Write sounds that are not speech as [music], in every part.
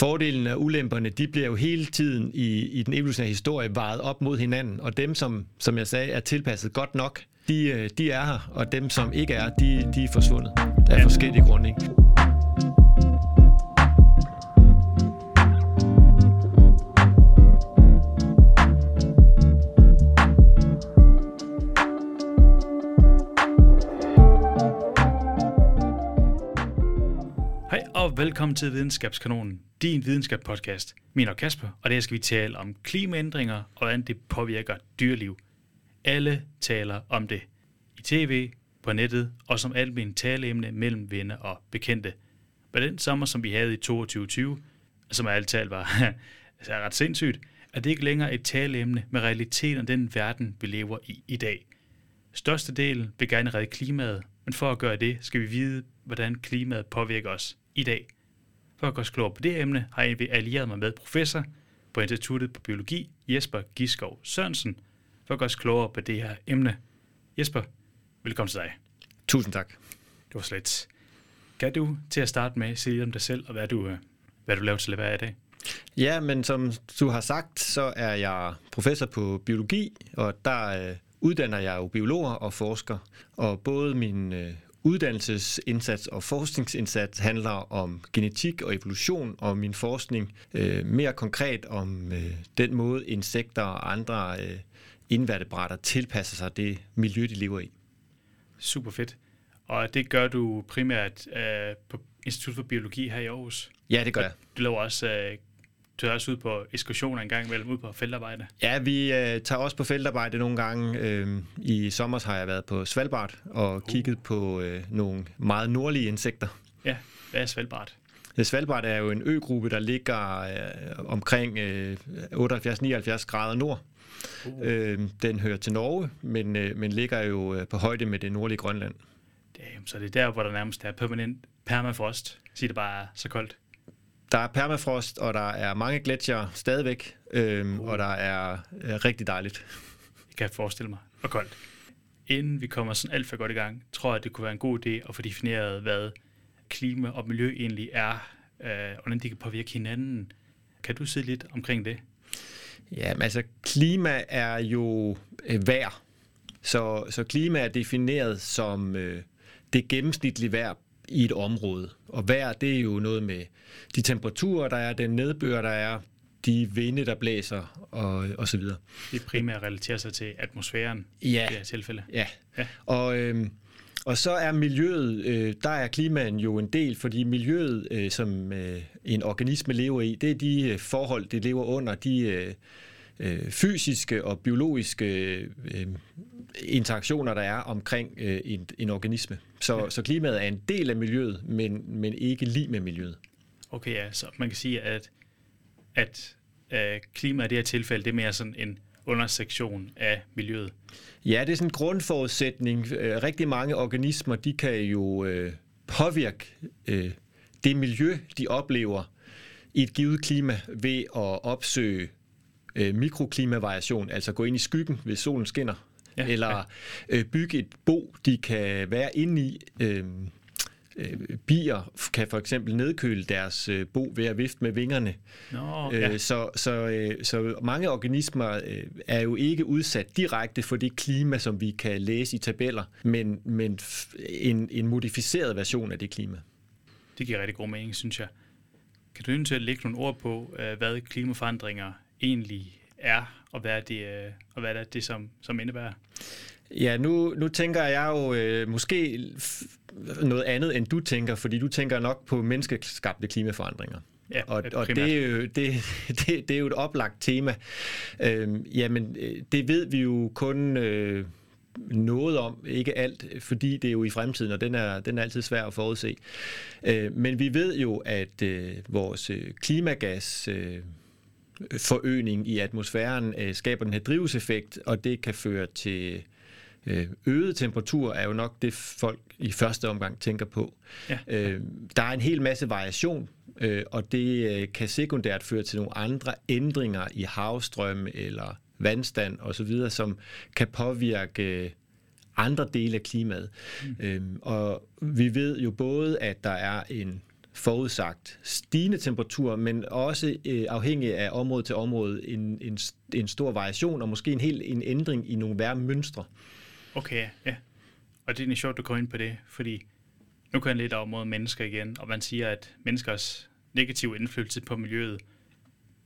fordelene og ulemperne, de bliver jo hele tiden i, i den evolutionære historie vejet op mod hinanden, og dem, som, som jeg sagde, er tilpasset godt nok, de, øh, de er her, og dem, som ikke er, de, de er forsvundet af forskellige grunde. Ikke? Velkommen til Videnskabskanonen, din videnskabspodcast. Min er Kasper, og der skal vi tale om klimaændringer og hvordan det påvirker dyreliv. Alle taler om det. I tv, på nettet og som almen taleemne mellem venner og bekendte. Men den sommer, som vi havde i 2020, som alt talt var [laughs] altså ret sindssygt, er det ikke længere et taleemne med realiteten af den verden, vi lever i i dag. Størstedelen vil gerne redde klimaet, men for at gøre det, skal vi vide, hvordan klimaet påvirker os i dag. For at os klogere på det emne, har jeg allieret mig med professor på Instituttet på Biologi, Jesper Giskov Sørensen, for at os klogere på det her emne. Jesper, velkommen til dig. Tusind tak. Det var slet. Kan du til at starte med sige om dig selv, og hvad du, øh, hvad du laver til at være i dag? Ja, men som du har sagt, så er jeg professor på biologi, og der øh, uddanner jeg jo biologer og forsker. Og både min øh, uddannelsesindsats og forskningsindsats handler om genetik og evolution, og min forskning øh, mere konkret om øh, den måde insekter og andre øh, invertebrater tilpasser sig det miljø, de lever i. Super fedt. Og det gør du primært øh, på Institut for Biologi her i Aarhus? Ja, det gør jeg. Du laver også øh, tager også ud på ekskursioner en gang imellem, ud på feltarbejde? Ja, vi øh, tager også på feltarbejde nogle gange. Øh, I sommer har jeg været på Svalbard og uh. kigget på øh, nogle meget nordlige insekter. Ja, hvad er Svalbard? Svalbard er jo en øgruppe, der ligger øh, omkring øh, 78-79 grader nord. Uh. Øh, den hører til Norge, men, øh, men ligger jo øh, på højde med det nordlige Grønland. Damn, så det er der, hvor der nærmest er permanent permafrost, siger det bare så koldt. Der er permafrost, og der er mange gletsjer stadigvæk, øhm, uh. og der er øh, rigtig dejligt. Det kan jeg forestille mig. Og koldt. Inden vi kommer sådan alt for godt i gang, tror jeg, det kunne være en god idé at få defineret, hvad klima og miljø egentlig er, øh, og hvordan de kan påvirke hinanden. Kan du sige lidt omkring det? Ja, men altså klima er jo øh, vejr. Så, så klima er defineret som øh, det gennemsnitlige vejr i et område. Og vejr, det er jo noget med de temperaturer, der er, den nedbør, der er, de vinde, der blæser og, og så videre. Det primært relaterer sig til atmosfæren ja. i det her tilfælde. Ja, ja. Og, øhm, og så er miljøet, øh, der er klimaen jo en del, fordi miljøet, øh, som øh, en organisme lever i, det er de øh, forhold, det lever under, de øh, øh, fysiske og biologiske øh, interaktioner, der er omkring øh, en, en organisme. Så, ja. så klimaet er en del af miljøet, men, men ikke lige med miljøet. Okay, ja, så man kan sige, at, at øh, klimaet i det her tilfælde, det er mere sådan en undersektion af miljøet. Ja, det er sådan en grundforudsætning. Øh, rigtig mange organismer, de kan jo øh, påvirke øh, det miljø, de oplever i et givet klima ved at opsøge øh, mikroklimavariation, altså gå ind i skyggen, hvis solen skinner, ja, eller ja. Øh, bygge et bo, de kan være inde i. Øh, øh, bier kan for eksempel nedkøle deres øh, bo ved at vifte med vingerne. Nå, ja. øh, så, så, øh, så mange organismer er jo ikke udsat direkte for det klima, som vi kan læse i tabeller, men, men en, en modificeret version af det klima. Det giver rigtig god mening, synes jeg. Kan du til at lægge nogle ord på, hvad klimaforandringer egentlig er, og hvad er det, øh, og hvad er det som, som indebærer? Ja, nu, nu tænker jeg jo øh, måske noget andet, end du tænker, fordi du tænker nok på menneskeskabte klimaforandringer. Ja, og, og det, er jo, det, [laughs] det, det er jo et oplagt tema. Øhm, jamen, øh, det ved vi jo kun øh, noget om, ikke alt, fordi det er jo i fremtiden, og den er, den er altid svær at forudse. Øh, men vi ved jo, at øh, vores øh, klimagas... Øh, forøgning i atmosfæren øh, skaber den her drivhuseffekt, og det kan føre til øh, øget temperatur, er jo nok det, folk i første omgang tænker på. Ja. Øh, der er en hel masse variation, øh, og det øh, kan sekundært føre til nogle andre ændringer i havstrømme eller vandstand osv., som kan påvirke øh, andre dele af klimaet. Mm. Øhm, og vi ved jo både, at der er en forudsagt stigende temperatur, men også øh, afhængig af område til område en, en, en stor variation og måske en helt en ændring i nogle værmønstre. Okay, ja. Og det er sjovt, du går ind på det, fordi nu kan jeg lidt over mod mennesker igen, og man siger, at menneskers negative indflydelse på miljøet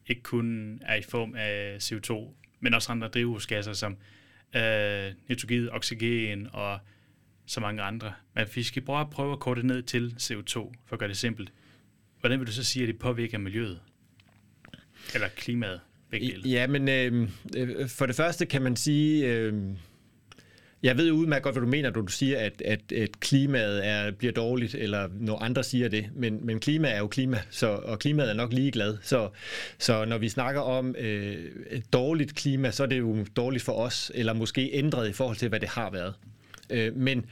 ikke kun er i form af CO2, men også andre drivhusgasser som øh, nitrogen, oxygen og så mange andre. Men vi skal bare prøve at korte ned til CO2, for at gøre det simpelt. Hvordan vil du så sige, at det påvirker miljøet? Eller klimaet? Ja, men øh, øh, for det første kan man sige... Øh, jeg ved udmærket godt, hvad du mener, når du siger, at, at, at klimaet er, bliver dårligt, eller når andre siger det. Men, men klima er jo klima, så, og klimaet er nok ligeglad. Så, så når vi snakker om øh, et dårligt klima, så er det jo dårligt for os, eller måske ændret i forhold til, hvad det har været. Øh, men,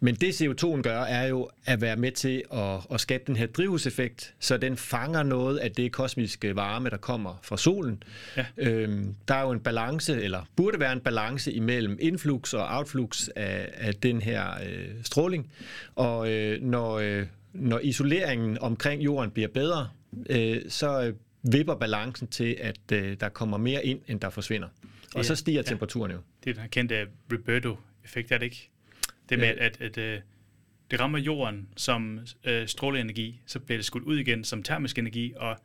men det CO2'en gør, er jo at være med til at, at skabe den her drivhuseffekt, så den fanger noget af det kosmiske varme, der kommer fra solen. Ja. Øhm, der er jo en balance, eller burde være en balance imellem influx og outflux af, af den her øh, stråling. Og øh, når, øh, når isoleringen omkring jorden bliver bedre, øh, så øh, vipper balancen til, at øh, der kommer mere ind, end der forsvinder. Og ja, så stiger temperaturen jo. Det er den kendte Roberto-effekt, er det ikke? Det med, at, at, at øh, det rammer jorden som øh, stråleenergi, så bliver det skudt ud igen som termisk energi, og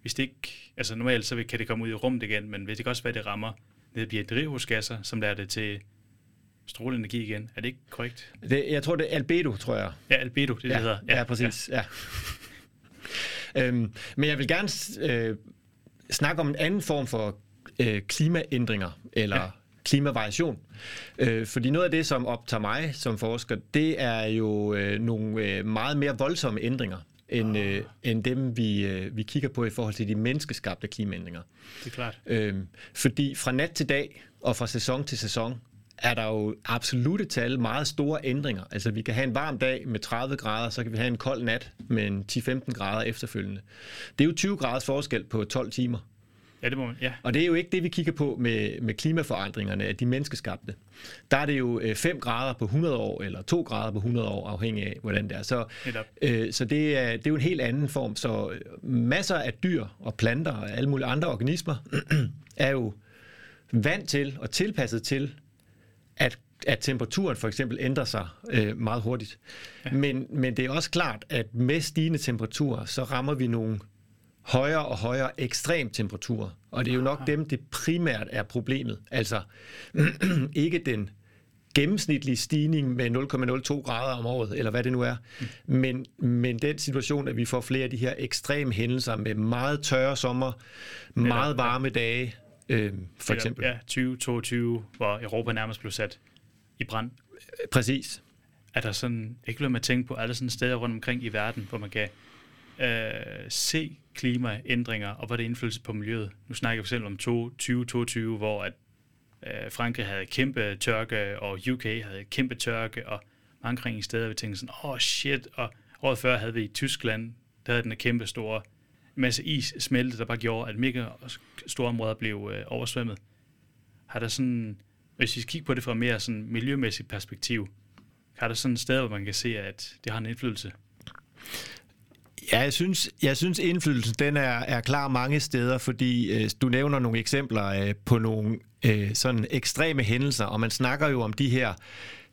hvis det ikke, altså normalt så kan det komme ud i rummet igen, men hvis det kan også være, det rammer, det bliver drivhusgasser, som lærer det til stråleenergi igen. Er det ikke korrekt? Det, jeg tror, det er albedo, tror jeg. Ja, albedo, det, ja, det hedder. Ja, ja præcis. Ja. ja. [laughs] øhm, men jeg vil gerne øh, snakke om en anden form for øh, klimaændringer, eller klimavariation. Øh, fordi noget af det, som optager mig som forsker, det er jo øh, nogle øh, meget mere voldsomme ændringer, end, øh, end dem, vi, øh, vi kigger på i forhold til de menneskeskabte klimaændringer. Det er klart. Øh, fordi fra nat til dag og fra sæson til sæson, er der jo absolute tal meget store ændringer. Altså vi kan have en varm dag med 30 grader, så kan vi have en kold nat med en 10-15 grader efterfølgende. Det er jo 20 graders forskel på 12 timer. Ja, det må man, ja. Og det er jo ikke det, vi kigger på med, med klimaforandringerne, at de menneskeskabte. Der er det jo 5 øh, grader på 100 år, eller 2 grader på 100 år, afhængig af, hvordan det er. Så, øh, så det, er, det er jo en helt anden form. Så øh, masser af dyr og planter og alle mulige andre organismer [clears throat] er jo vant til og tilpasset til, at at temperaturen for eksempel ændrer sig øh, meget hurtigt. Ja. Men, men det er også klart, at med stigende temperaturer, så rammer vi nogle højere og højere ekstrem temperaturer. Og det er jo nok dem, det primært er problemet. Altså [clears throat] ikke den gennemsnitlige stigning med 0,02 grader om året, eller hvad det nu er, men, men den situation, at vi får flere af de her ekstreme hændelser med meget tørre sommer, meget varme dage, øh, for eksempel. Ja, 2022, hvor Europa nærmest blev sat i brand. Præcis. Er der sådan, ikke vil man tænke på, der sådan steder rundt omkring i verden, hvor man kan øh, se klimaændringer, og hvad det indflydelse på miljøet. Nu snakker vi selv om 2022, hvor at, øh, Frankrig havde kæmpe tørke, og UK havde kæmpe tørke, og mange omkring steder, vi tænkte sådan, åh oh, shit, og året før havde vi i Tyskland, der havde den en kæmpe store masse is smeltet, der bare gjorde, at mega store områder blev øh, oversvømmet. Har der sådan, hvis vi kigger på det fra mere sådan miljømæssigt perspektiv, har der sådan et sted, hvor man kan se, at det har en indflydelse? Ja, jeg synes, jeg synes indflydelsen den er, er klar mange steder, fordi øh, du nævner nogle eksempler øh, på nogle øh, sådan ekstreme hændelser, og man snakker jo om de her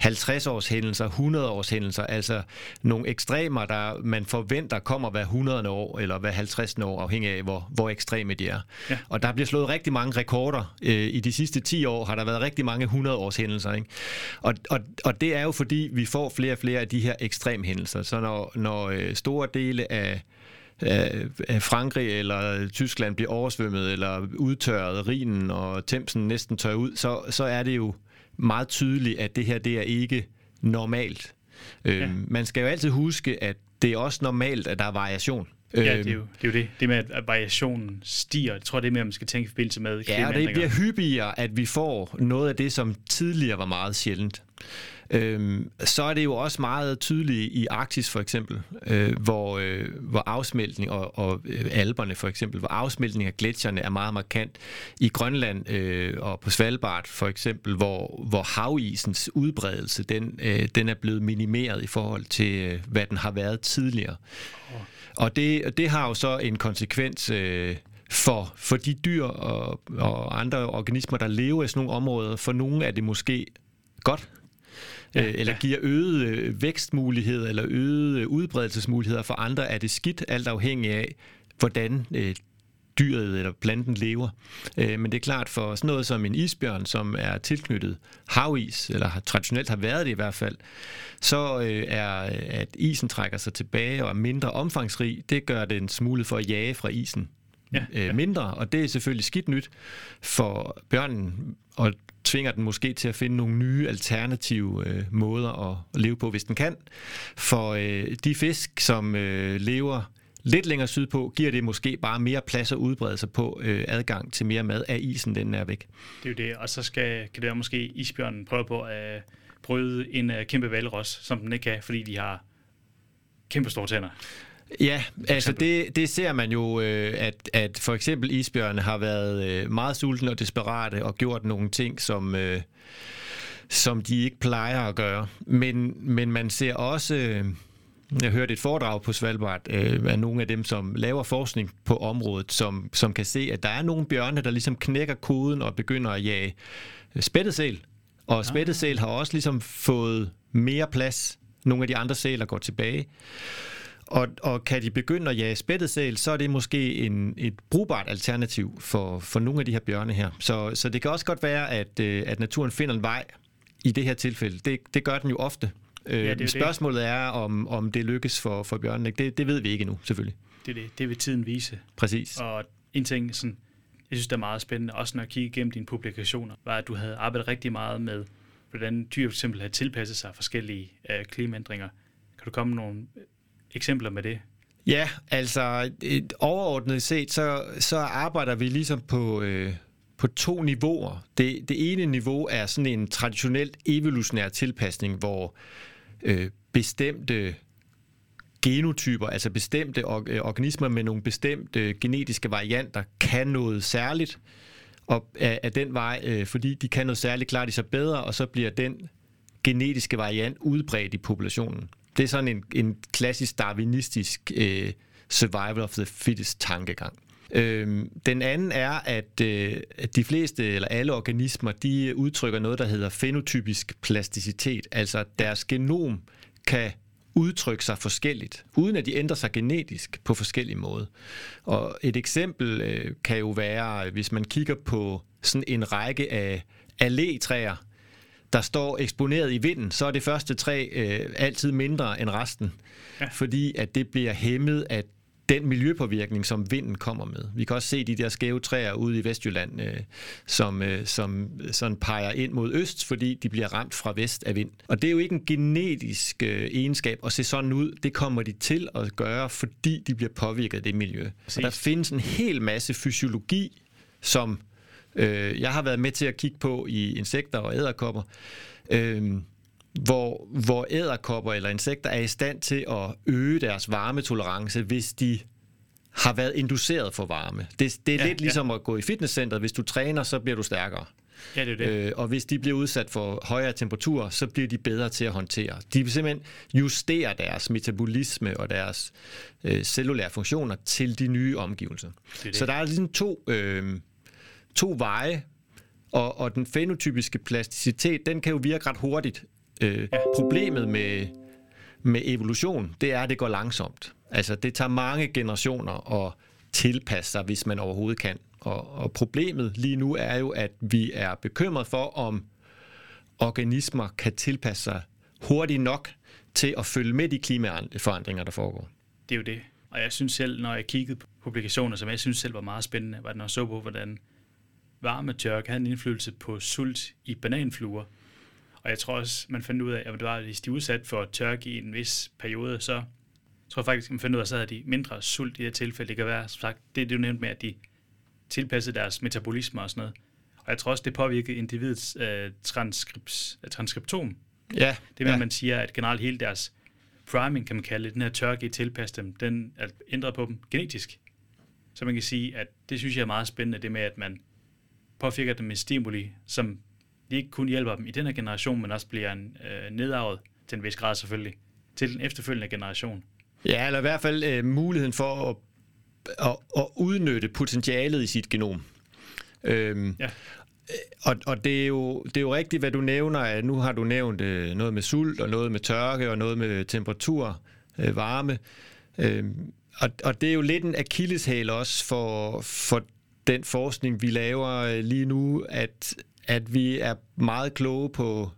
50-års hændelser, 100-års hændelser, altså nogle ekstremer, der man forventer kommer hver 100. år, eller hver 50. år, afhængig af, hvor, hvor ekstreme de er. Ja. Og der bliver slået rigtig mange rekorder. Øh, I de sidste 10 år har der været rigtig mange 100-års hændelser. Ikke? Og, og, og det er jo fordi, vi får flere og flere af de her ekstrem hændelser. Så når, når øh, store dele af af Frankrig eller Tyskland bliver oversvømmet eller udtørret, Rhinen og Thamesen næsten tør ud, så, så er det jo meget tydeligt, at det her det er ikke normalt. Ja. Øhm, man skal jo altid huske, at det er også normalt, at der er variation. Ja, det er, jo, det er jo det. Det med, at variationen stiger. Jeg tror, det er mere, man skal tænke i forbindelse med Ja, og det bliver hyppigere, at vi får noget af det, som tidligere var meget sjældent. Øhm, så er det jo også meget tydeligt i Arktis for eksempel, øh, hvor, øh, hvor afsmeltning og, og øh, alberne for eksempel, hvor afsmeltning af gletsjerne er meget markant. I Grønland øh, og på Svalbard for eksempel, hvor, hvor havisens udbredelse, den, øh, den er blevet minimeret i forhold til, øh, hvad den har været tidligere. Og det, det har jo så en konsekvens øh, for, for de dyr og, og andre organismer, der lever i sådan nogle områder. For nogle er det måske godt, ja, øh, eller ja. giver øget øh, vækstmuligheder eller øget udbredelsesmuligheder. For andre er det skidt, alt afhængig af, hvordan øh, dyret eller planten lever. Øh, men det er klart for sådan noget som en isbjørn, som er tilknyttet havis, eller har, traditionelt har været det i hvert fald, så øh, er, at isen trækker sig tilbage og er mindre omfangsrig, det gør det en smule for at jage fra isen ja, øh, ja. mindre, og det er selvfølgelig skidt nyt for bjørnen, og tvinger den måske til at finde nogle nye alternative øh, måder at leve på, hvis den kan. For øh, de fisk, som øh, lever lidt længere sydpå, giver det måske bare mere plads at udbrede sig på øh, adgang til mere mad af isen, den er væk. Det er jo det, og så skal, kan det være måske isbjørnen prøve på at bryde en øh, kæmpe valros, som den ikke kan, fordi de har kæmpe store tænder. Ja, altså det, det ser man jo, øh, at, at for eksempel isbjørne har været øh, meget sultne og desperate og gjort nogle ting, som, øh, som de ikke plejer at gøre. Men, men man ser også... Jeg hørte et foredrag på Svalbard øh, af nogle af dem, som laver forskning på området, som, som kan se, at der er nogle bjørne, der ligesom knækker koden og begynder at jage spættesæl. Og spættesæl har også ligesom fået mere plads. Nogle af de andre sæler går tilbage. Og, og kan de begynde at jage spættesæl, så er det måske en, et brugbart alternativ for, for nogle af de her bjørne her. Så, så det kan også godt være, at, øh, at naturen finder en vej i det her tilfælde. Det, det gør den jo ofte. Øh, ja, det er spørgsmålet det. er, om, om det lykkes for, for bjørnene. Det, det ved vi ikke endnu, selvfølgelig. Det, det, det vil tiden vise. Præcis. Og en ting, sådan, jeg synes, det er meget spændende, også når jeg kigger igennem dine publikationer, var, at du havde arbejdet rigtig meget med, hvordan dyr for eksempel har tilpasset sig forskellige øh, klimaændringer. Kan du komme med nogle eksempler med det? Ja, altså et overordnet set, så, så arbejder vi ligesom på, øh, på to niveauer. Det, det ene niveau er sådan en traditionelt evolutionær tilpasning, hvor øh, bestemte genotyper, altså bestemte or- øh, organismer med nogle bestemte genetiske varianter, kan noget særligt, og af, af den vej, øh, fordi de kan noget særligt, klarer de sig bedre, og så bliver den genetiske variant udbredt i populationen. Det er sådan en, en klassisk darwinistisk øh, survival of the fittest tankegang. Øh, den anden er, at, øh, at de fleste eller alle organismer, de udtrykker noget, der hedder fenotypisk plasticitet, altså deres genom kan udtrykke sig forskelligt, uden at de ændrer sig genetisk på forskellige måder. Og et eksempel øh, kan jo være, hvis man kigger på sådan en række af alletræer, der står eksponeret i vinden, så er det første træ øh, altid mindre end resten, ja. fordi at det bliver hæmmet af den miljøpåvirkning, som vinden kommer med. Vi kan også se de der skæve træer ude i Vestjylland, øh, som, øh, som sådan peger ind mod øst, fordi de bliver ramt fra vest af vind. Og det er jo ikke en genetisk øh, egenskab at se sådan ud. Det kommer de til at gøre, fordi de bliver påvirket af det miljø. Og der findes en hel masse fysiologi, som øh, jeg har været med til at kigge på i insekter og æderkopper, øh, hvor, hvor æderkopper eller insekter er i stand til at øge deres varmetolerance, hvis de har været induceret for varme. Det, det er ja, lidt ligesom ja. at gå i fitnesscenteret. Hvis du træner, så bliver du stærkere. Ja, det er det. Øh, og hvis de bliver udsat for højere temperaturer, så bliver de bedre til at håndtere. De vil simpelthen justere deres metabolisme og deres øh, cellulære funktioner til de nye omgivelser. Det det. Så der er ligesom to, øh, to veje, og, og den fenotypiske plasticitet, den kan jo virke ret hurtigt. Øh, ja. Problemet med, med evolution, det er, at det går langsomt. Altså, det tager mange generationer at tilpasse sig, hvis man overhovedet kan. Og, og problemet lige nu er jo, at vi er bekymret for, om organismer kan tilpasse sig hurtigt nok til at følge med de klimaforandringer, der foregår. Det er jo det. Og jeg synes selv, når jeg kiggede på publikationer, som jeg synes selv var meget spændende, var når jeg så på, hvordan varmetørke havde en indflydelse på sult i bananfluer. Og jeg tror også, man fandt ud af, at det var, hvis de er udsat for tørke i en vis periode, så tror jeg faktisk, man fandt ud af, at så havde de mindre sult i det tilfælde. Det kan være, som sagt, det, det du nævnte med, at de tilpassede deres metabolisme og sådan noget. Og jeg tror også, det påvirkede individets øh, transkrips, øh, transkriptom. Ja. Det med, ja. man siger, at generelt hele deres priming, kan man kalde det, den her tørke i tilpasse dem, den er ændret på dem genetisk. Så man kan sige, at det synes jeg er meget spændende, det med, at man påvirker dem med stimuli, som ikke kun hjælper dem i den her generation, men også bliver en, øh, nedarvet til en vis grad selvfølgelig, til den efterfølgende generation. Ja, eller i hvert fald øh, muligheden for at, at, at udnytte potentialet i sit genom. Øhm, ja. Og, og det, er jo, det er jo rigtigt, hvad du nævner. At nu har du nævnt øh, noget med sult, og noget med tørke, og noget med temperatur, øh, varme. Øh, og, og det er jo lidt en akilleshæl også for, for den forskning, vi laver øh, lige nu, at, at vi er meget kloge på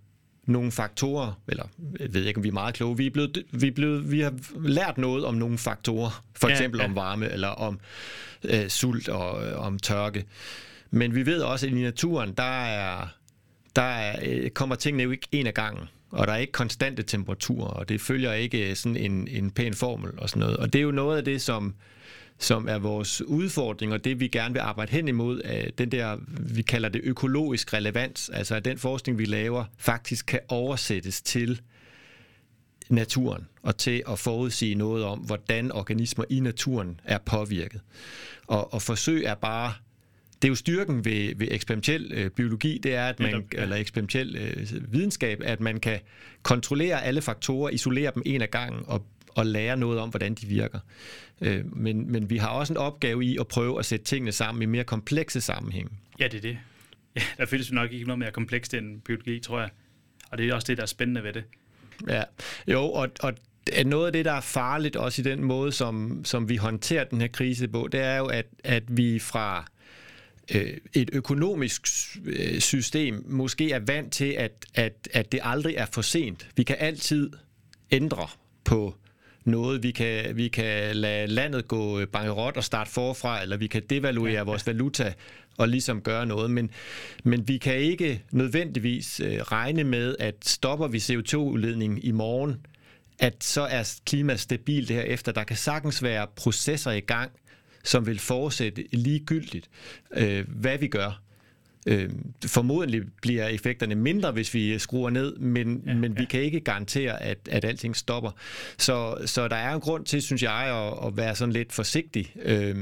nogle faktorer, eller jeg ved ikke, om vi er meget kloge, vi, er blevet, vi, er blevet, vi har lært noget om nogle faktorer, for eksempel ja, ja. om varme, eller om øh, sult og øh, om tørke. Men vi ved også, at i naturen, der, er, der er, øh, kommer tingene jo ikke en af gangen og der er ikke konstante temperaturer, og det følger ikke sådan en, en pæn formel og sådan noget. Og det er jo noget af det, som, som er vores udfordring, og det vi gerne vil arbejde hen imod, er den der, vi kalder det økologisk relevans, altså at den forskning, vi laver, faktisk kan oversættes til naturen, og til at forudsige noget om, hvordan organismer i naturen er påvirket. Og, og forsøg er bare det er jo styrken ved, ved eksperimentel øh, biologi, det er, at man, ja. eller eksperimentel øh, videnskab, at man kan kontrollere alle faktorer, isolere dem en af gangen og, og lære noget om, hvordan de virker. Øh, men, men vi har også en opgave i at prøve at sætte tingene sammen i mere komplekse sammenhæng. Ja, det er det. Ja, der findes jo nok ikke noget mere komplekst end biologi, tror jeg. Og det er også det, der er spændende ved det. Ja, jo, og, og noget af det, der er farligt også i den måde, som, som vi håndterer den her krise på, det er jo, at, at vi fra øh, et økonomisk øh, system måske er vant til, at, at, at det aldrig er for sent. Vi kan altid ændre på noget. Vi kan, vi kan lade landet gå bankerot og starte forfra, eller vi kan devaluere ja, ja. vores valuta og ligesom gøre noget. Men, men vi kan ikke nødvendigvis øh, regne med, at stopper vi CO2-udledningen i morgen, at så er klimaet stabilt herefter. Der kan sagtens være processer i gang, som vil fortsætte ligegyldigt, øh, hvad vi gør. Øh, formodentlig bliver effekterne mindre, hvis vi skruer ned, men, ja, men vi ja. kan ikke garantere, at, at alting stopper. Så, så der er en grund til, synes jeg, at, at være sådan lidt forsigtig. Øh,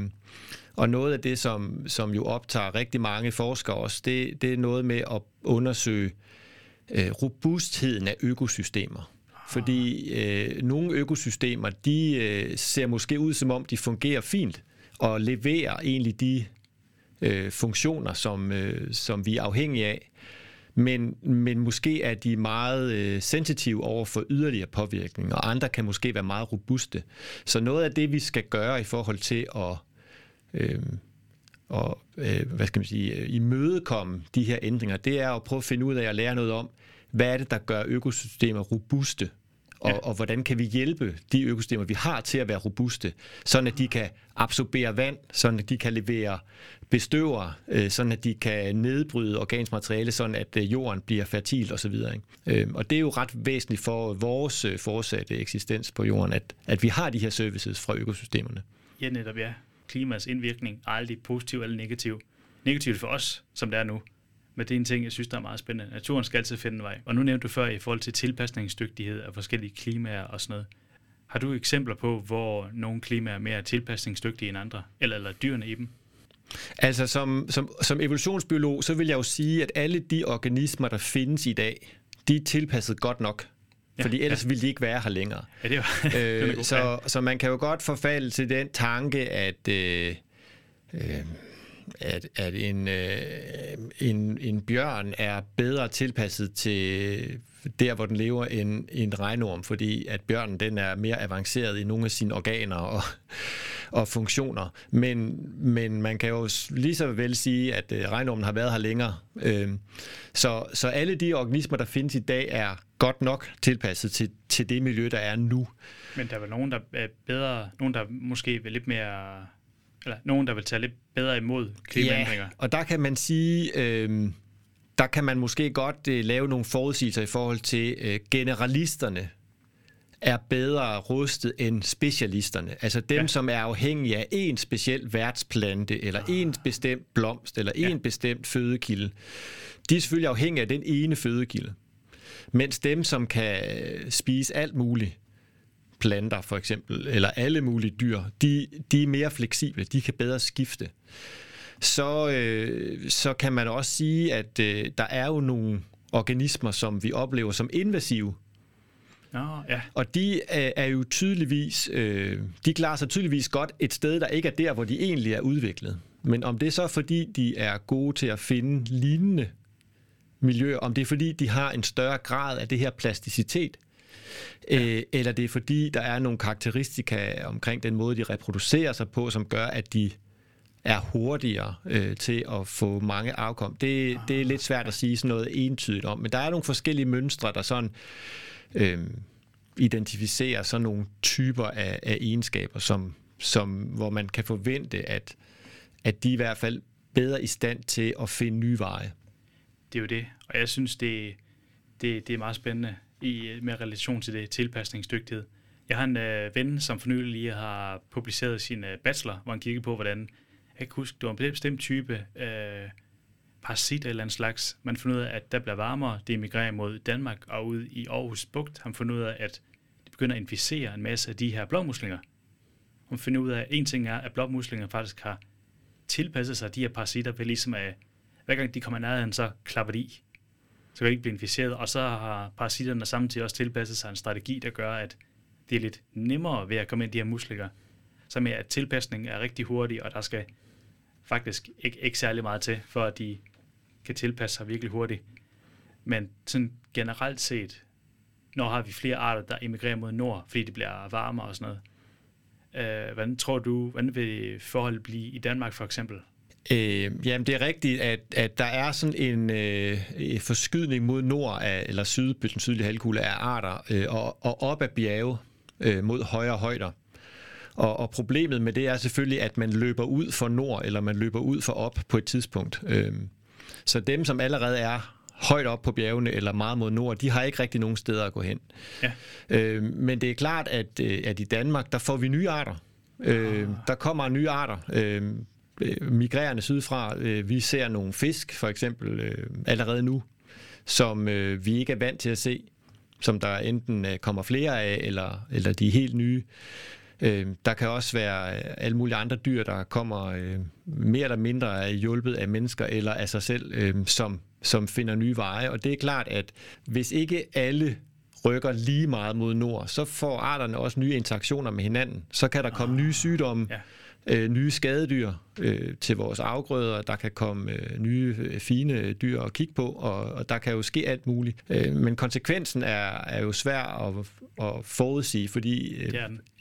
og noget af det, som, som jo optager rigtig mange forskere også, det, det er noget med at undersøge øh, robustheden af økosystemer. Fordi øh, nogle økosystemer, de øh, ser måske ud som om, de fungerer fint, og leverer egentlig de øh, funktioner, som, øh, som vi er afhængige af. Men, men måske er de meget øh, sensitive over for yderligere påvirkning, og andre kan måske være meget robuste. Så noget af det, vi skal gøre i forhold til at, øh, og, øh, hvad skal man sige, øh, imødekomme de her ændringer, det er at prøve at finde ud af at lære noget om, hvad er det, der gør økosystemer robuste og, ja. og hvordan kan vi hjælpe de økosystemer, vi har til at være robuste, sådan at de kan absorbere vand, sådan at de kan levere bestøver, øh, sådan at de kan nedbryde organisk materiale, sådan at øh, jorden bliver fertil osv. Øh, og det er jo ret væsentligt for vores fortsatte eksistens på jorden, at, at vi har de her services fra økosystemerne. Ja, netop ja. Klimaets indvirkning er aldrig positiv eller negativ. Negativt for os, som det er nu, men det er en ting, jeg synes, der er meget spændende. Naturen skal altid finde en vej. Og nu nævnte du før i forhold til tilpasningsdygtighed af forskellige klimaer og sådan noget. Har du eksempler på, hvor nogle klimaer er mere tilpasningsdygtige end andre? Eller, eller dyrene i dem? Altså som, som, som evolutionsbiolog, så vil jeg jo sige, at alle de organismer, der findes i dag, de er tilpasset godt nok. Ja, fordi ellers ja. ville de ikke være her længere. Ja, det var, [laughs] øh, så, så man kan jo godt forfalde til den tanke, at øh, øh, at, at en, øh, en, en bjørn er bedre tilpasset til der, hvor den lever, end en regnorm, fordi at bjørnen den er mere avanceret i nogle af sine organer og, [laughs] og funktioner. Men, men man kan jo lige så vel sige, at øh, regnormen har været her længere. Øhm, så, så alle de organismer, der findes i dag, er godt nok tilpasset til, til det miljø, der er nu. Men der er vel nogen, der er bedre, nogen, der måske er lidt mere eller nogen, der vil tage lidt bedre imod klimaændringer. Ja, og der kan man sige, øh, der kan man måske godt øh, lave nogle forudsigelser i forhold til øh, generalisterne er bedre rustet end specialisterne. Altså dem, ja. som er afhængige af en speciel værtsplante, eller ah. en bestemt blomst, eller ja. en bestemt fødekilde. De er selvfølgelig afhængige af den ene fødekilde. Mens dem, som kan spise alt muligt, planter for eksempel, eller alle mulige dyr, de, de er mere fleksible, de kan bedre skifte. Så, øh, så kan man også sige, at øh, der er jo nogle organismer, som vi oplever som invasive, Nå, ja. Og de er, er jo tydeligvis, øh, de klarer sig tydeligvis godt et sted, der ikke er der, hvor de egentlig er udviklet. Men om det er så fordi, de er gode til at finde lignende miljøer, om det er fordi, de har en større grad af det her plasticitet. Øh, eller det er fordi, der er nogle karakteristika omkring den måde, de reproducerer sig på, som gør, at de er hurtigere øh, til at få mange afkom. Det, det er lidt svært at sige sådan noget entydigt om, men der er nogle forskellige mønstre, der sådan øh, identificerer sådan nogle typer af, af egenskaber, som, som, hvor man kan forvente, at, at de i hvert fald bedre i stand til at finde nye veje. Det er jo det, og jeg synes, det, det, det er meget spændende i, med relation til det tilpasningsdygtighed. Jeg har en øh, ven, som for nylig lige har publiceret sin øh, bachelor, hvor han kiggede på, hvordan, jeg kan ikke huske, det var en bestemt type øh, parasit eller en slags. Man fandt ud af, at der bliver varmere, det emigrerer mod Danmark, og ud i Aarhus Bugt har man fundet ud af, at det begynder at inficere en masse af de her blåmuslinger. Man finder ud af, at en ting er, at blåmuslinger faktisk har tilpasset sig de her parasitter ved ligesom at hver gang de kommer nærheden, så klapper de i. Så kan du ikke blive inficeret, og så har parasitterne samtidig også tilpasset sig en strategi, der gør, at det er lidt nemmere ved at komme ind i de her muslinger. Så med at tilpasningen er rigtig hurtig, og der skal faktisk ikke, ikke særlig meget til, for at de kan tilpasse sig virkelig hurtigt. Men sådan generelt set, når har vi flere arter, der emigrerer mod nord, fordi det bliver varmere og sådan noget. Øh, hvordan tror du, hvordan vil forholdet blive i Danmark for eksempel? Øh, jamen, det er rigtigt, at, at der er sådan en øh, forskydning mod nord af, eller syd, den sydlige halvkugle af arter, øh, og, og op ad bjerge øh, mod højere højder. Og, og problemet med det er selvfølgelig, at man løber ud for nord, eller man løber ud for op på et tidspunkt. Øh, så dem, som allerede er højt op på bjergene eller meget mod nord, de har ikke rigtig nogen steder at gå hen. Ja. Øh, men det er klart, at, øh, at i Danmark, der får vi nye arter. Øh, der kommer nye arter. Øh, øh, migrerende sydfra. Øh, vi ser nogle fisk, for eksempel, øh, allerede nu, som øh, vi ikke er vant til at se, som der enten øh, kommer flere af, eller, eller de er helt nye. Øh, der kan også være alle mulige andre dyr, der kommer øh, mere eller mindre hjulpet af mennesker eller af sig selv, øh, som, som finder nye veje. Og det er klart, at hvis ikke alle rykker lige meget mod nord, så får arterne også nye interaktioner med hinanden. Så kan der komme nye sygdomme, ja øh, nye skadedyr øh, til vores afgrøder. Der kan komme øh, nye øh, fine dyr at kigge på, og, og der kan jo ske alt muligt. Øh, men konsekvensen er, er jo svær at, at forudsige, fordi øh,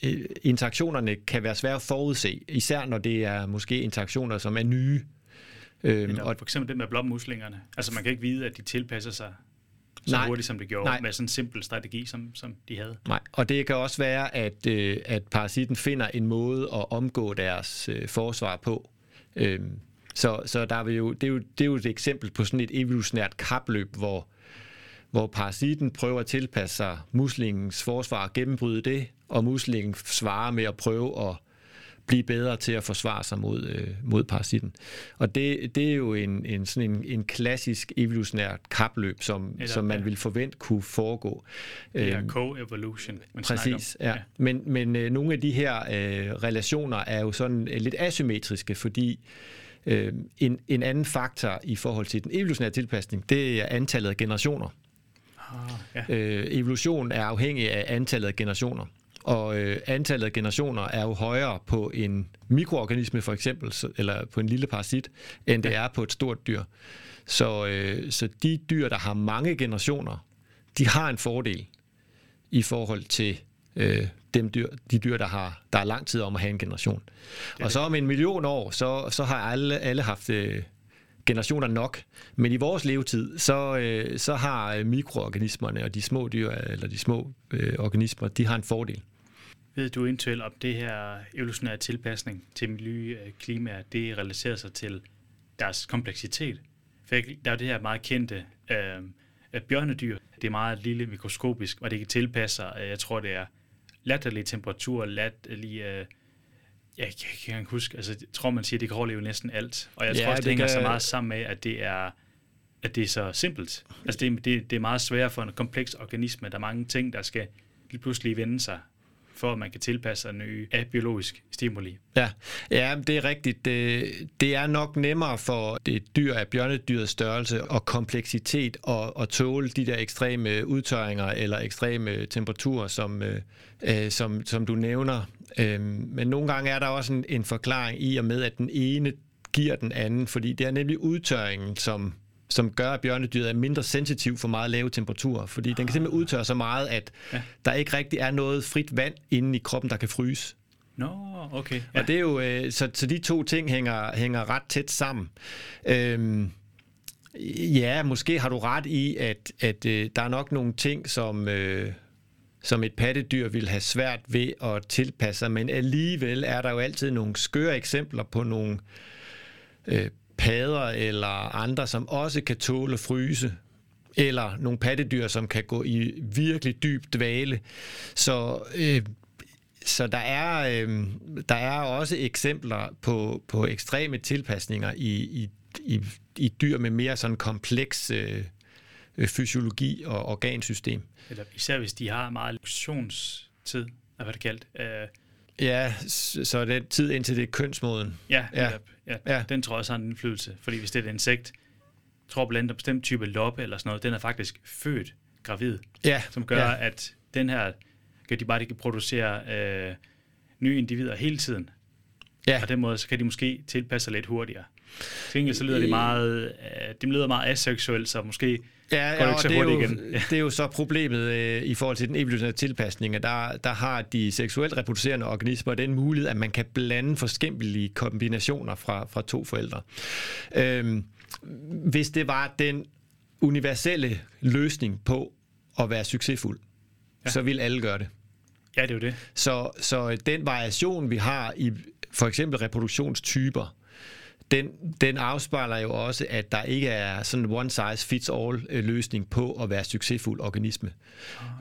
øh, interaktionerne kan være svære at forudse, især når det er måske interaktioner, som er nye. Øh, og for eksempel det med blommuslingerne. Altså man kan ikke vide, at de tilpasser sig så Nej. hurtigt, som det gjorde, Nej. med sådan en simpel strategi, som, som de havde. Nej, og det kan også være, at, øh, at parasitten finder en måde at omgå deres øh, forsvar på. Øhm, så så der er jo, det, er jo, det er jo et eksempel på sådan et evolutionært kapløb, hvor, hvor parasitten prøver at tilpasse sig muslingens forsvar og gennembryde det, og muslingen svarer med at prøve at blive bedre til at forsvare sig mod, øh, mod parasitten. Og det, det er jo en, en, sådan en, en klassisk evolutionært kapløb, som, Eller, som man ja. vil forvente kunne foregå. Det er øhm, co-evolution, Præcis, ja. ja. Men, men øh, nogle af de her øh, relationer er jo sådan øh, lidt asymmetriske, fordi øh, en, en anden faktor i forhold til den evolutionære tilpasning, det er antallet af generationer. Ah, ja. øh, evolution er afhængig af antallet af generationer. Og øh, antallet af generationer er jo højere på en mikroorganisme for eksempel, eller på en lille parasit, end det er på et stort dyr. Så, øh, så de dyr, der har mange generationer, de har en fordel i forhold til øh, dem dyr, de dyr, der har der er lang tid om at have en generation. Og så om en million år, så, så har alle, alle haft øh, generationer nok. Men i vores levetid, så, øh, så har mikroorganismerne og de små dyr, eller de små øh, organismer, de har en fordel. Ved du eventuelt om det her evolutionære tilpasning til miljø og klima, det relaterer sig til deres kompleksitet? For der er jo det her meget kendte øh, bjørnedyr. Det er meget lille mikroskopisk, og det kan tilpasse sig, jeg tror det er latterlig temperatur, latterlig... Øh, jeg kan ikke huske, altså jeg tror man siger, at det kan overleve næsten alt. Og jeg ja, tror også, det, det hænger kan... så meget sammen med, at det er at det er så simpelt. Altså det, det, det er meget svært for en kompleks organisme. Der er mange ting, der skal lige pludselig vende sig for at man kan tilpasse sig nye biologisk stimuli. Ja, ja det er rigtigt. Det, det er nok nemmere for det dyr af bjørnedyrets størrelse og kompleksitet og, og tåle de der ekstreme udtørringer eller ekstreme temperaturer, som, øh, øh, som, som du nævner. Øh, men nogle gange er der også en, en forklaring i og med, at den ene giver den anden, fordi det er nemlig udtørringen, som som gør, at bjørnedyret er mindre sensitiv for meget lave temperaturer, fordi den kan simpelthen udtørre så meget, at ja. der ikke rigtig er noget frit vand inde i kroppen, der kan fryse. Nå, no, okay. Ja. Og det er jo, øh, så, så de to ting hænger, hænger ret tæt sammen. Øhm, ja, måske har du ret i, at, at øh, der er nok nogle ting, som, øh, som et pattedyr vil have svært ved at tilpasse sig, men alligevel er der jo altid nogle skøre eksempler på nogle øh, padder eller andre, som også kan tåle fryse, eller nogle pattedyr, som kan gå i virkelig dyb dvale. Så, øh, så der, er, øh, der er også eksempler på, på ekstreme tilpasninger i, i, i, i dyr med mere sådan kompleks øh, fysiologi og organsystem. Eller især hvis de har meget lektionstid, hvad det kaldt. Øh, Ja, så det er tid indtil det er kønsmoden. Ja, ja. ja. ja. den tror jeg også har en indflydelse. Fordi hvis det er et insekt, tror blandt andet bestemt type loppe eller sådan noget, den er faktisk født gravid. Ja. Som gør, ja. at den her, kan de bare ikke producere øh, nye individer hele tiden. Ja. Og den måde, så kan de måske tilpasse sig lidt hurtigere. Til så lyder det meget, øh, det lyder meget aseksuelt, så måske Ja, ja og det, er jo, igen. [laughs] det er jo så problemet øh, i forhold til den evolutionære tilpasning, der, der har de seksuelt reproducerende organismer den mulighed, at man kan blande forskellige kombinationer fra, fra to forældre. Øhm, hvis det var den universelle løsning på at være succesfuld, ja. så vil alle gøre det. Ja, det er jo det. Så, så den variation, vi har i for eksempel reproduktionstyper, den, den afspejler jo også, at der ikke er sådan en one size fits all øh, løsning på at være succesfuld organisme.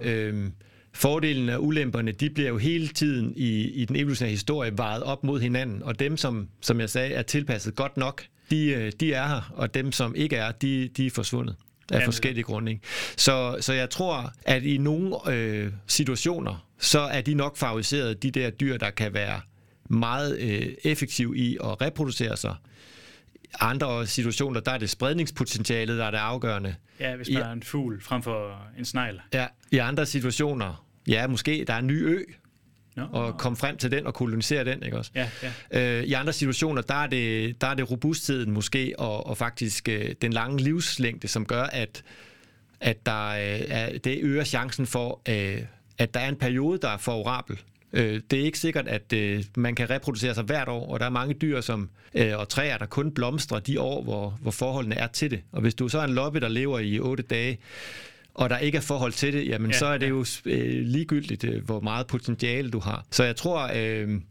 Ah. Øhm, Fordelen og ulemperne, de bliver jo hele tiden i, i den evolutionære historie vejet op mod hinanden, og dem, som, som jeg sagde, er tilpasset godt nok, de, øh, de er her, og dem, som ikke er, de, de er forsvundet af forskellige grunde. Ikke? Så, så jeg tror, at i nogle øh, situationer, så er de nok favoriseret, de der dyr, der kan være meget øh, effektive i at reproducere sig, andre situationer, der er det spredningspotentialet, der er det afgørende. Ja, hvis man I, er en fugl frem for en snegl. Ja, i andre situationer, ja, måske der er en ny ø, no. og komme frem til den og kolonisere den, ikke også? Ja, ja. Øh, I andre situationer, der er det, der er det robustheden måske, og, og faktisk øh, den lange livslængde, som gør, at, at der, øh, er, det øger chancen for, øh, at der er en periode, der er favorabel Øh, det er ikke sikkert, at øh, man kan reproducere sig hvert år, og der er mange dyr som, øh, og træer, der kun blomstrer de år, hvor, hvor forholdene er til det. Og hvis du så er en loppe, der lever i 8 dage, og der ikke er forhold til det, jamen ja, så er det ja. jo øh, ligegyldigt, øh, hvor meget potentiale du har. Så jeg tror, øh,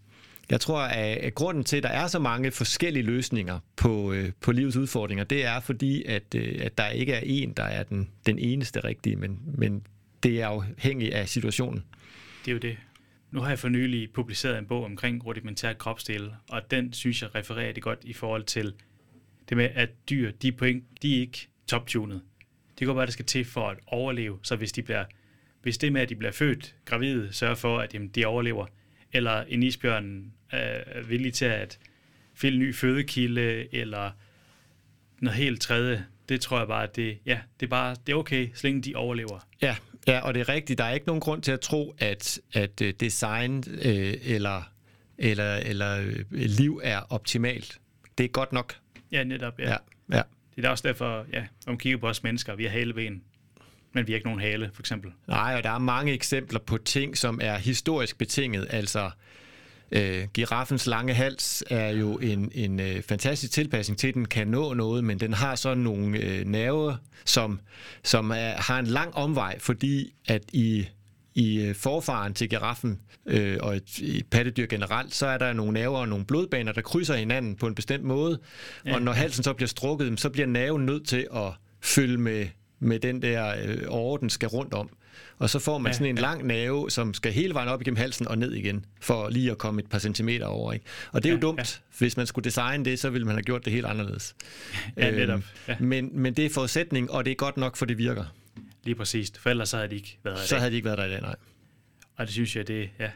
jeg tror, at grunden til, at der er så mange forskellige løsninger på, øh, på livets udfordringer, det er fordi, at, øh, at der ikke er en, der er den, den eneste rigtige, men, men det er afhængigt af situationen. Det er jo det. Nu har jeg for nylig publiceret en bog omkring rudimentær kropsdel, og den synes jeg refererer det godt i forhold til det med, at dyr, de point, de er ikke toptunet. Det går bare, det skal til for at overleve. Så hvis, de bliver, hvis det med, at de bliver født gravide, sørger for, at jamen, de overlever, eller en isbjørn øh, er villig til at finde ny fødekilde, eller noget helt tredje, det tror jeg bare, at det, ja, det er bare, det er okay, så længe de overlever. Ja, Ja, og det er rigtigt. Der er ikke nogen grund til at tro, at, at øh, design øh, eller, eller, eller øh, liv er optimalt. Det er godt nok. Ja, netop. Ja. ja, ja. Det er også derfor, ja, om man kigger på os mennesker, vi har haleben, men vi har ikke nogen hale, for eksempel. Nej, og der er mange eksempler på ting, som er historisk betinget. Altså, Øh, giraffens lange hals er jo en, en øh, fantastisk tilpasning til, at den kan nå noget, men den har så nogle øh, nerver, som, som er, har en lang omvej, fordi at i i øh, forfaren til giraffen øh, og et, et pattedyr generelt, så er der nogle nerver og nogle blodbaner, der krydser hinanden på en bestemt måde. Ja. Og når halsen så bliver strukket, så bliver nerven nødt til at følge med, med den der øh, åre, den skal rundt om og så får man ja, sådan en ja. lang nave, som skal hele vejen op igennem halsen og ned igen, for lige at komme et par centimeter over. Ikke? Og det er ja, jo dumt. Ja. Hvis man skulle designe det, så ville man have gjort det helt anderledes. Ja, netop. Øhm, ja. Men, men det er forudsætning, og det er godt nok, for det virker. Lige præcis. For ellers så havde de ikke været der Så havde de ikke været der i dag, nej. Og det synes jeg, det, ja,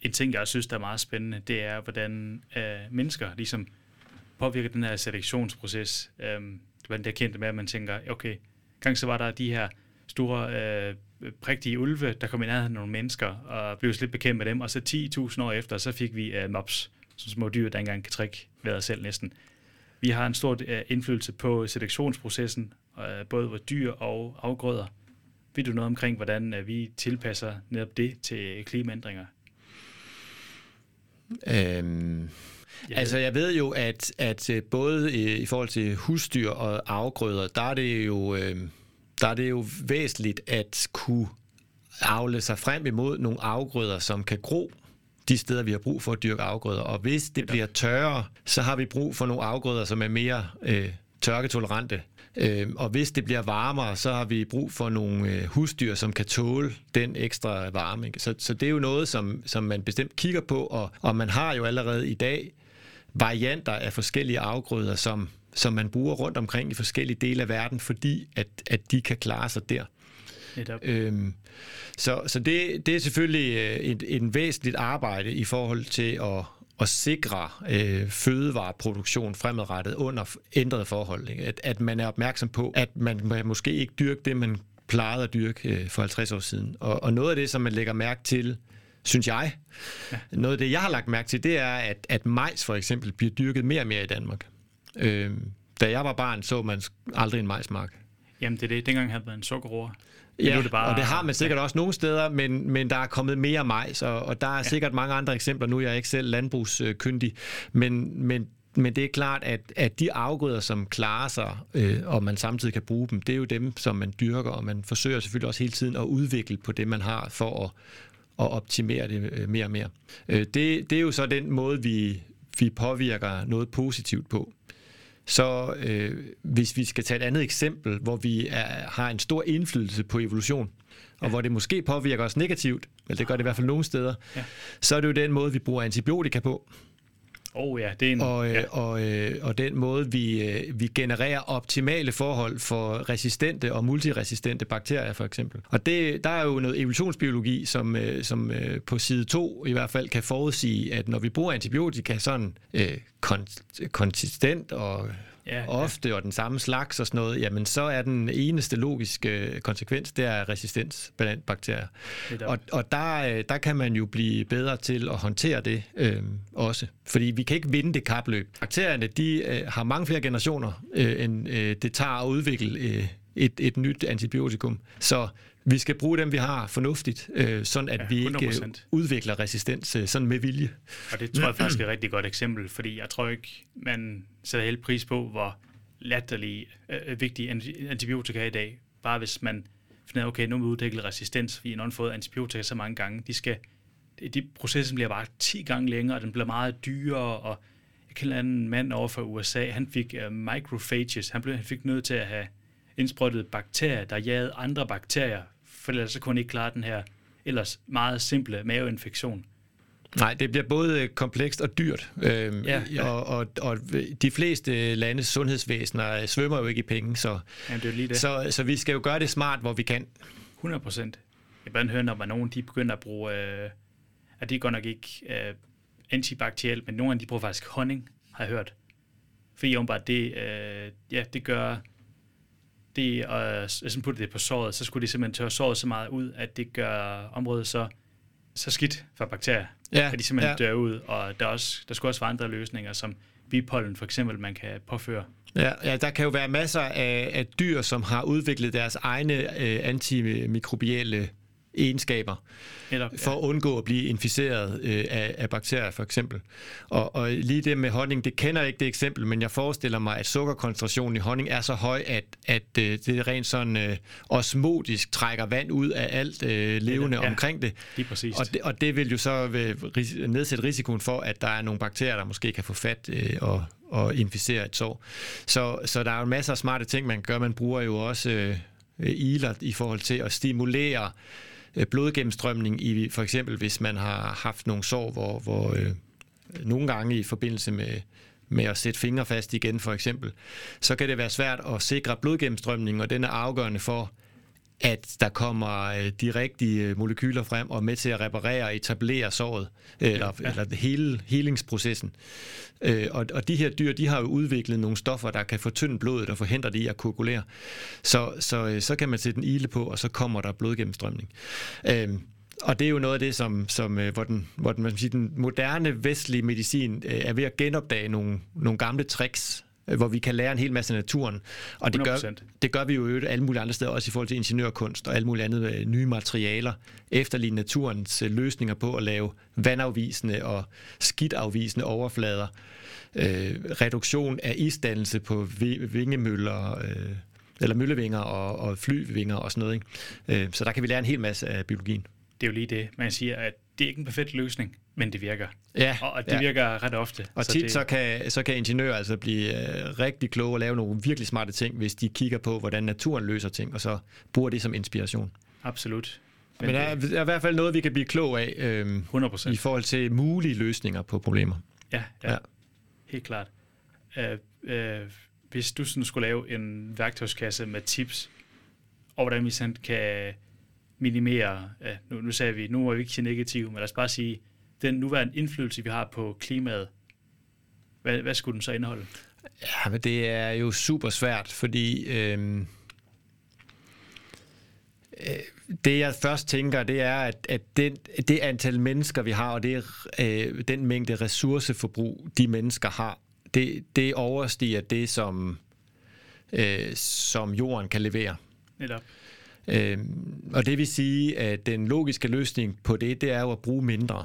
en ting, jeg også synes, der er meget spændende, det er, hvordan øh, mennesker ligesom påvirker den her selektionsproces. Øh, hvordan det er kendt med, at man tænker, okay, gang så var der de her store øh, prægtige ulve, der kom i nærheden af nogle mennesker, og blev lidt bekendt med dem, og så 10.000 år efter, så fik vi øh, mops, som små dyr, der engang kan trække vejret selv næsten. Vi har en stor øh, indflydelse på selektionsprocessen, øh, både hvor dyr og afgrøder. Ved du noget omkring, hvordan øh, vi tilpasser netop det til klimaændringer? Øhm, altså jeg ved jo, at, at både i, i forhold til husdyr og afgrøder, der er det jo, øh, der er det jo væsentligt at kunne afle sig frem imod nogle afgrøder, som kan gro de steder, vi har brug for at dyrke afgrøder. Og hvis det bliver tørre, så har vi brug for nogle afgrøder, som er mere øh, tørketolerante. Øh, og hvis det bliver varmere, så har vi brug for nogle øh, husdyr, som kan tåle den ekstra varme. Ikke? Så, så det er jo noget, som, som man bestemt kigger på, og, og man har jo allerede i dag varianter af forskellige afgrøder, som, som man bruger rundt omkring i forskellige dele af verden, fordi at, at de kan klare sig der. Øhm, så så det, det er selvfølgelig øh, et, et væsentligt arbejde i forhold til at, at sikre øh, fødevareproduktion fremadrettet under ændrede forhold. Ikke? At, at man er opmærksom på, at man måske ikke dyrke det, man plejede at dyrke øh, for 50 år siden. Og, og noget af det, som man lægger mærke til, synes jeg, ja. noget af det, jeg har lagt mærke til, det er, at, at majs for eksempel bliver dyrket mere og mere i Danmark. Øh, da jeg var barn, så man aldrig en majsmark. Jamen det er det. Dengang havde man en sukkerroer. Ja, det bare, og det har man sikkert også nogle steder, men, men der er kommet mere majs, og, og der er ja. sikkert mange andre eksempler. Nu er jeg ikke selv landbrugskyndig, men, men men det er klart, at, at de afgrøder, som klarer sig, øh, og man samtidig kan bruge dem, det er jo dem, som man dyrker, og man forsøger selvfølgelig også hele tiden at udvikle på det, man har, for at, at optimere det øh, mere og mere. Øh, det, det er jo så den måde, vi, vi påvirker noget positivt på. Så øh, hvis vi skal tage et andet eksempel, hvor vi er, har en stor indflydelse på evolution, og ja. hvor det måske påvirker os negativt, eller det gør det i hvert fald nogle steder, ja. så er det jo den måde, vi bruger antibiotika på. Oh ja, det er en... Og, øh, ja. og, øh, og den måde, vi, øh, vi genererer optimale forhold for resistente og multiresistente bakterier, for eksempel. Og det, der er jo noget evolutionsbiologi, som, som på side 2 i hvert fald kan forudsige, at når vi bruger antibiotika sådan øh, konsistent og ja, ofte, ja. og den samme slags og sådan noget, jamen så er den eneste logiske konsekvens, det er resistens blandt bakterier. Og, og der, øh, der kan man jo blive bedre til at håndtere det øh, også, fordi vi kan ikke vinde det kapløb. Bakterierne, de øh, har mange flere generationer, øh, end øh, det tager at udvikle øh, et, et nyt antibiotikum. Så vi skal bruge dem, vi har fornuftigt, øh, sådan at ja, vi ikke udvikler resistens øh, sådan med vilje. Og det tror jeg faktisk er et rigtig godt eksempel, fordi jeg tror ikke, man sætter helt pris på, hvor latterlig øh, vigtig antibiotika er i dag. Bare hvis man finder, okay, nu er vi udviklet resistens, fordi man har fået antibiotika så mange gange, de skal, de, processen bliver bare 10 gange længere, og den bliver meget dyrere, og jeg kender en mand over fra USA, han fik uh, microphages, han, blev, han fik nødt til at have indsprøjtet bakterier, der jagede andre bakterier, for ellers så kunne han ikke klare den her ellers meget simple maveinfektion. Nej, det bliver både komplekst og dyrt. Øhm, ja, ja. Og, og, og de fleste landes sundhedsvæsener svømmer jo ikke i penge, så, Jamen, det er lige det. så, så vi skal jo gøre det smart, hvor vi kan. 100 procent. Jeg bare høre, når nogen de begynder at bruge, øh, at det går nok ikke øh, antibakterielt, men nogle af de bruger faktisk honning, har jeg hørt. Fordi bare det, øh, ja, det gør det, og sådan putte det på såret, så skulle de simpelthen tørre såret så meget ud, at det gør området så, så skidt for bakterier, ja, at de simpelthen ja. dør ud. Og der, er også, der skulle også være andre løsninger, som bipollen for eksempel, man kan påføre. Ja, ja, der kan jo være masser af, af dyr, som har udviklet deres egne øh, antimikrobielle egenskaber, ja. for at undgå at blive inficeret øh, af, af bakterier for eksempel. Og, og lige det med honning, det kender jeg ikke det eksempel, men jeg forestiller mig, at sukkerkoncentrationen i honning er så høj, at, at øh, det rent sådan øh, osmotisk trækker vand ud af alt øh, levende ja, omkring det. Lige præcis. Og, det. og det vil jo så øh, nedsætte risikoen for, at der er nogle bakterier, der måske kan få fat øh, og, og inficere et sår. Så, så der er jo masser af smarte ting, man gøre. Man bruger jo også øh, iler i forhold til at stimulere Øh, Øh, blodgennemstrømning i for eksempel, hvis man har haft nogle sår, hvor, hvor øh, nogle gange i forbindelse med med at sætte fingre fast igen for eksempel, så kan det være svært at sikre blodgennemstrømning, og den er afgørende for, at der kommer øh, de rigtige molekyler frem og er med til at reparere og etablere såret, eller, ja. eller hele helingsprocessen. Øh, og, og de her dyr, de har jo udviklet nogle stoffer, der kan fortynde blodet og forhindre det i at koagulere. Så, så, øh, så kan man sætte en ile på, og så kommer der blodgennemstrømning. Øh, og det er jo noget af det, som, som hvor, den, hvor den, man siger, den moderne vestlige medicin er ved at genopdage nogle, nogle gamle tricks, Øh, hvor vi kan lære en hel masse af naturen. Og det gør, det gør vi jo alle mulige andre steder, også i forhold til ingeniørkunst og alle mulige andre øh, nye materialer, efterligne naturens øh, løsninger på at lave vandafvisende og skidtafvisende overflader, øh, reduktion af isdannelse på vingemøller, øh, eller møllevinger og, og flyvinger og sådan noget. Ikke? Øh, så der kan vi lære en hel masse af biologien. Det er jo lige det, man siger, at det er ikke en perfekt løsning, men det virker. Ja, og det ja. virker ret ofte. Og så tit det... så, kan, så kan ingeniører altså blive uh, rigtig kloge og lave nogle virkelig smarte ting, hvis de kigger på, hvordan naturen løser ting, og så bruger det som inspiration. Absolut. Men, men der er, der er i hvert fald noget, vi kan blive klog af øhm, 100%. i forhold til mulige løsninger på problemer. Ja, ja. ja. helt klart. Uh, uh, hvis du sådan skulle lave en værktøjskasse med tips, og hvordan vi sådan kan minimere, ja, nu, nu sagde vi, nu må vi ikke sige negativ, men lad os bare sige, den nuværende indflydelse, vi har på klimaet, hvad, hvad skulle den så indeholde? Ja, men det er jo super svært, fordi øhm, øh, det jeg først tænker, det er, at, at den, det antal mennesker, vi har, og det øh, den mængde ressourceforbrug, de mennesker har, det, det overstiger det, som, øh, som jorden kan levere. Netop. Øh, og det vil sige, at den logiske løsning på det, det er jo at bruge mindre.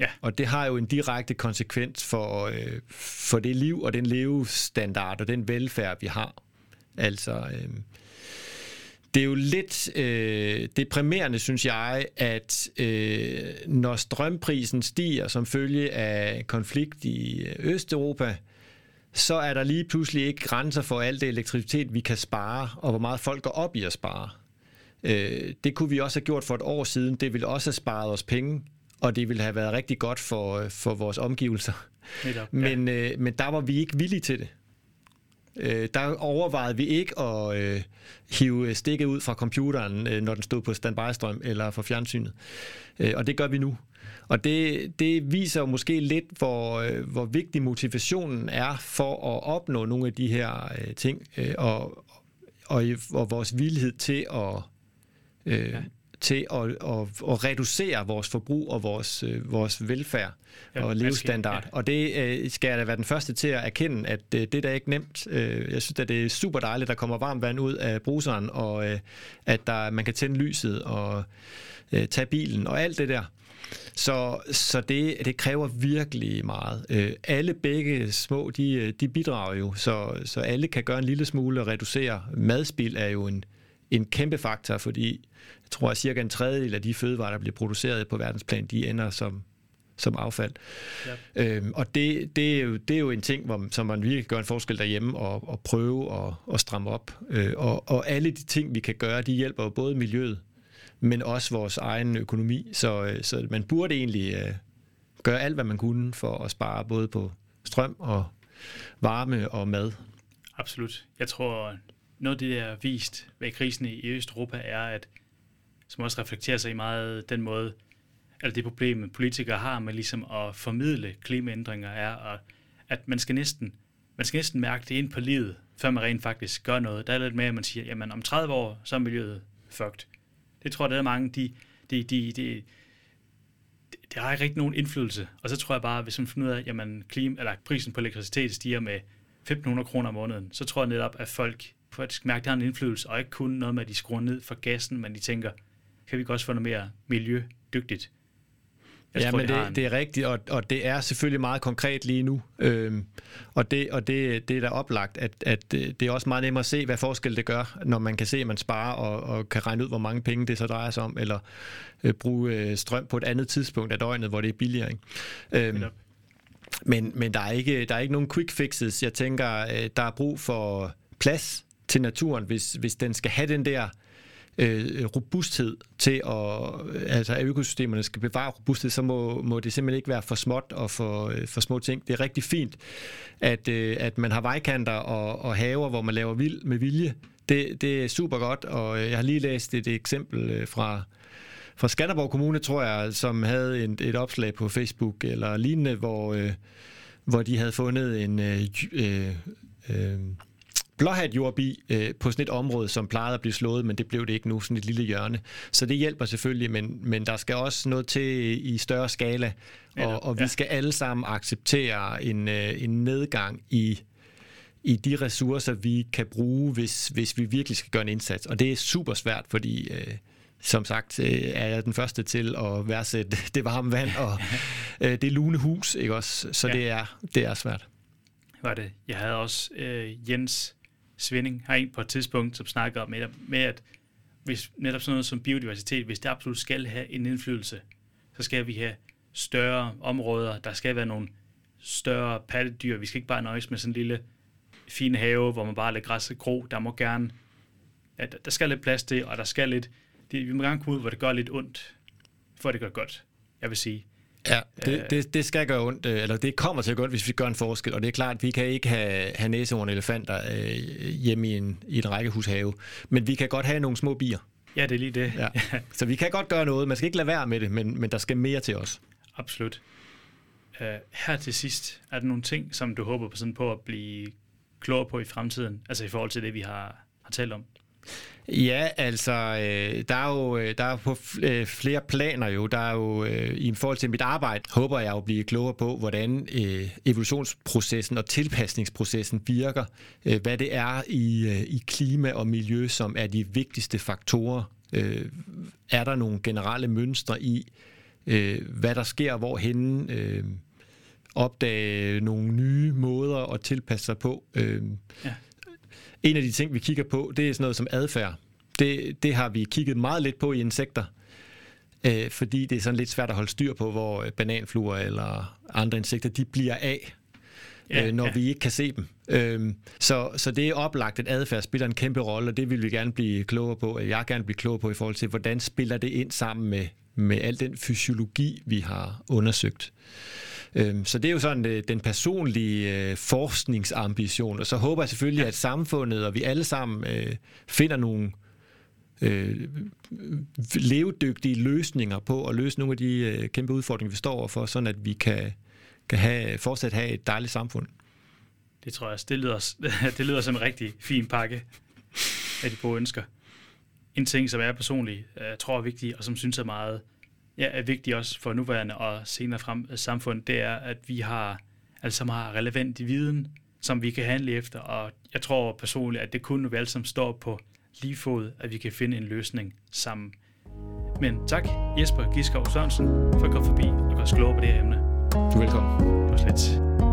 Ja. Og det har jo en direkte konsekvens for, øh, for det liv og den levestandard og den velfærd, vi har. Altså, øh, det er jo lidt øh, deprimerende, synes jeg, at øh, når strømprisen stiger som følge af konflikt i Østeuropa, så er der lige pludselig ikke grænser for alt det elektricitet, vi kan spare, og hvor meget folk går op i at spare. Øh, det kunne vi også have gjort for et år siden. Det ville også have sparet os penge, og det ville have været rigtig godt for, for vores omgivelser. Netop, ja. men, øh, men der var vi ikke villige til det. Øh, der overvejede vi ikke at øh, hive stikket ud fra computeren, øh, når den stod på standby-strøm eller fra fjernsynet. Øh, og det gør vi nu. Og det, det viser jo måske lidt, hvor, øh, hvor vigtig motivationen er for at opnå nogle af de her øh, ting, øh, og, og, og vores villighed til at øh, ja. til at, at, at reducere vores forbrug og vores, øh, vores velfærd ja, og levestandard. Ja. Og det øh, skal jeg da være den første til at erkende, at øh, det er da ikke nemt. Øh, jeg synes, at det er super dejligt, at der kommer varmt vand ud af bruseren, og øh, at der, man kan tænde lyset og øh, tage bilen og alt det der. Så, så det, det kræver virkelig meget. Øh, alle begge små, de, øh, de bidrager jo, så, så alle kan gøre en lille smule og reducere. Madspil er jo en, en kæmpe faktor, fordi jeg tror, at cirka en tredjedel af de fødevarer, der bliver produceret på verdensplan, de ender som, som affald. Ja. Øhm, og det, det, er jo, det er jo en ting, hvor, som man virkelig gør en forskel derhjemme og, og prøve at, at stramme op. Øh, og, og alle de ting, vi kan gøre, de hjælper jo både miljøet, men også vores egen økonomi. Så, øh, så man burde egentlig øh, gøre alt, hvad man kunne for at spare både på strøm og varme og mad. Absolut. Jeg tror, noget af det, der er vist ved krisen i Østeuropa, er, at som også reflekterer sig i meget den måde, eller det problem, politikere har med ligesom at formidle klimaændringer, er, at at man skal næsten man skal næsten mærke det ind på livet, før man rent faktisk gør noget. Der er lidt mere, at man siger, jamen om 30 år, så er miljøet fucked. Det tror jeg, der er mange, de, de, de, de, det har ikke rigtig nogen indflydelse. Og så tror jeg bare, hvis man finder ud af, at jamen, klima, eller prisen på elektricitet stiger med 1.500 kroner om måneden, så tror jeg netop, at folk faktisk mærke, at det har en indflydelse, og ikke kun noget med, at de skruer ned for gassen, men de tænker, kan vi ikke også få noget mere miljødygtigt? Jeg ja, tror, men det, en... det er rigtigt, og, og det er selvfølgelig meget konkret lige nu. Øhm, og det, og det, det er da oplagt, at, at det er også meget nemmere at se, hvad forskel det gør, når man kan se, at man sparer og, og kan regne ud, hvor mange penge det så drejer sig om, eller øh, bruge øh, strøm på et andet tidspunkt af døgnet, hvor det er billigere. Ikke? Øhm, men men der, er ikke, der er ikke nogen quick fixes. Jeg tænker, øh, der er brug for plads til naturen, hvis, hvis den skal have den der øh, robusthed til at, altså at økosystemerne skal bevare robusthed, så må, må det simpelthen ikke være for småt og for, øh, for små ting. Det er rigtig fint, at, øh, at man har vejkanter og, og haver, hvor man laver vild med vilje det, det er super godt, og øh, jeg har lige læst et eksempel øh, fra, fra Skanderborg Kommune, tror jeg, som havde et, et opslag på Facebook eller lignende, hvor, øh, hvor de havde fundet en øh, øh, øh, blåhat jordbi øh, på sådan et område, som plejede at blive slået, men det blev det ikke nu, sådan et lille hjørne. Så det hjælper selvfølgelig, men, men der skal også noget til i større skala, og, og vi ja. skal alle sammen acceptere en, øh, en nedgang i i de ressourcer, vi kan bruge, hvis, hvis vi virkelig skal gøre en indsats. Og det er super svært, fordi øh, som sagt øh, er jeg den første til at værdsætte [laughs] det varme vand og [laughs] øh, det lune hus, ikke også? Så ja. det, er, det er svært. Var det. Jeg havde også øh, Jens Svinding har en på et tidspunkt, som snakker om med, med, at hvis netop sådan noget som biodiversitet, hvis det absolut skal have en indflydelse, så skal vi have større områder, der skal være nogle større pattedyr. Vi skal ikke bare nøjes med sådan en lille fin have, hvor man bare lægger græs og gro. Der må gerne, ja, der skal lidt plads til, og der skal lidt, det, vi må gerne kunne ud, hvor det gør lidt ondt, for det gør godt, jeg vil sige. Ja, det, det, det skal gøre ondt, øh, eller det kommer til at gøre ondt, hvis vi gør en forskel. Og det er klart, at vi kan ikke have, have næsehorn elefanter øh, hjemme i en, i en rækkehushave. Men vi kan godt have nogle små bier. Ja, det er lige det. Ja. [laughs] Så vi kan godt gøre noget. Man skal ikke lade være med det, men, men der skal mere til os. Absolut. Uh, her til sidst, er der nogle ting, som du håber på, sådan på at blive klogere på i fremtiden? Altså i forhold til det, vi har, har talt om? Ja, altså, øh, der er jo øh, der er på øh, flere planer jo. Der er jo, øh, i forhold til mit arbejde, håber jeg jo at blive klogere på, hvordan evolutionsprocessen og tilpasningsprocessen virker. Hvad det er i, i klima og miljø, som er de vigtigste faktorer. Er der nogle generelle mønstre i, hvad der sker hvorhenne? Opdage nogle nye måder at tilpasse sig på. Ja. En af de ting, vi kigger på, det er sådan noget som adfærd. Det, det har vi kigget meget lidt på i insekter, øh, fordi det er sådan lidt svært at holde styr på, hvor øh, bananfluer eller andre insekter, de bliver af, ja, øh, når ja. vi ikke kan se dem. Øh, så, så det er oplagt, at adfærd spiller en kæmpe rolle, og det vil vi gerne blive klogere på, jeg vil gerne blive klogere på i forhold til, hvordan spiller det ind sammen med, med al den fysiologi, vi har undersøgt. Øhm, så det er jo sådan øh, den personlige øh, forskningsambition, og så håber jeg selvfølgelig, ja. at samfundet og vi alle sammen øh, finder nogle levedygtige løsninger på at løse nogle af de kæmpe udfordringer, vi står overfor, sådan at vi kan, kan have, fortsat have et dejligt samfund. Det tror jeg, det lyder, [laughs] det lyder som en rigtig fin pakke af de gode ønsker. En ting, som er personligt, jeg tror er vigtig, og som synes er meget ja, er vigtigt også for nuværende og senere frem øh, samfund, det er, at vi har, altså har relevant viden, som vi kan handle efter, og jeg tror personligt, at det kun vi alle sammen står på lige fod, at vi kan finde en løsning sammen. Men tak Jesper Giskov Sørensen for at komme forbi og gøre os klogere på det her emne. Du er velkommen. Det var slet.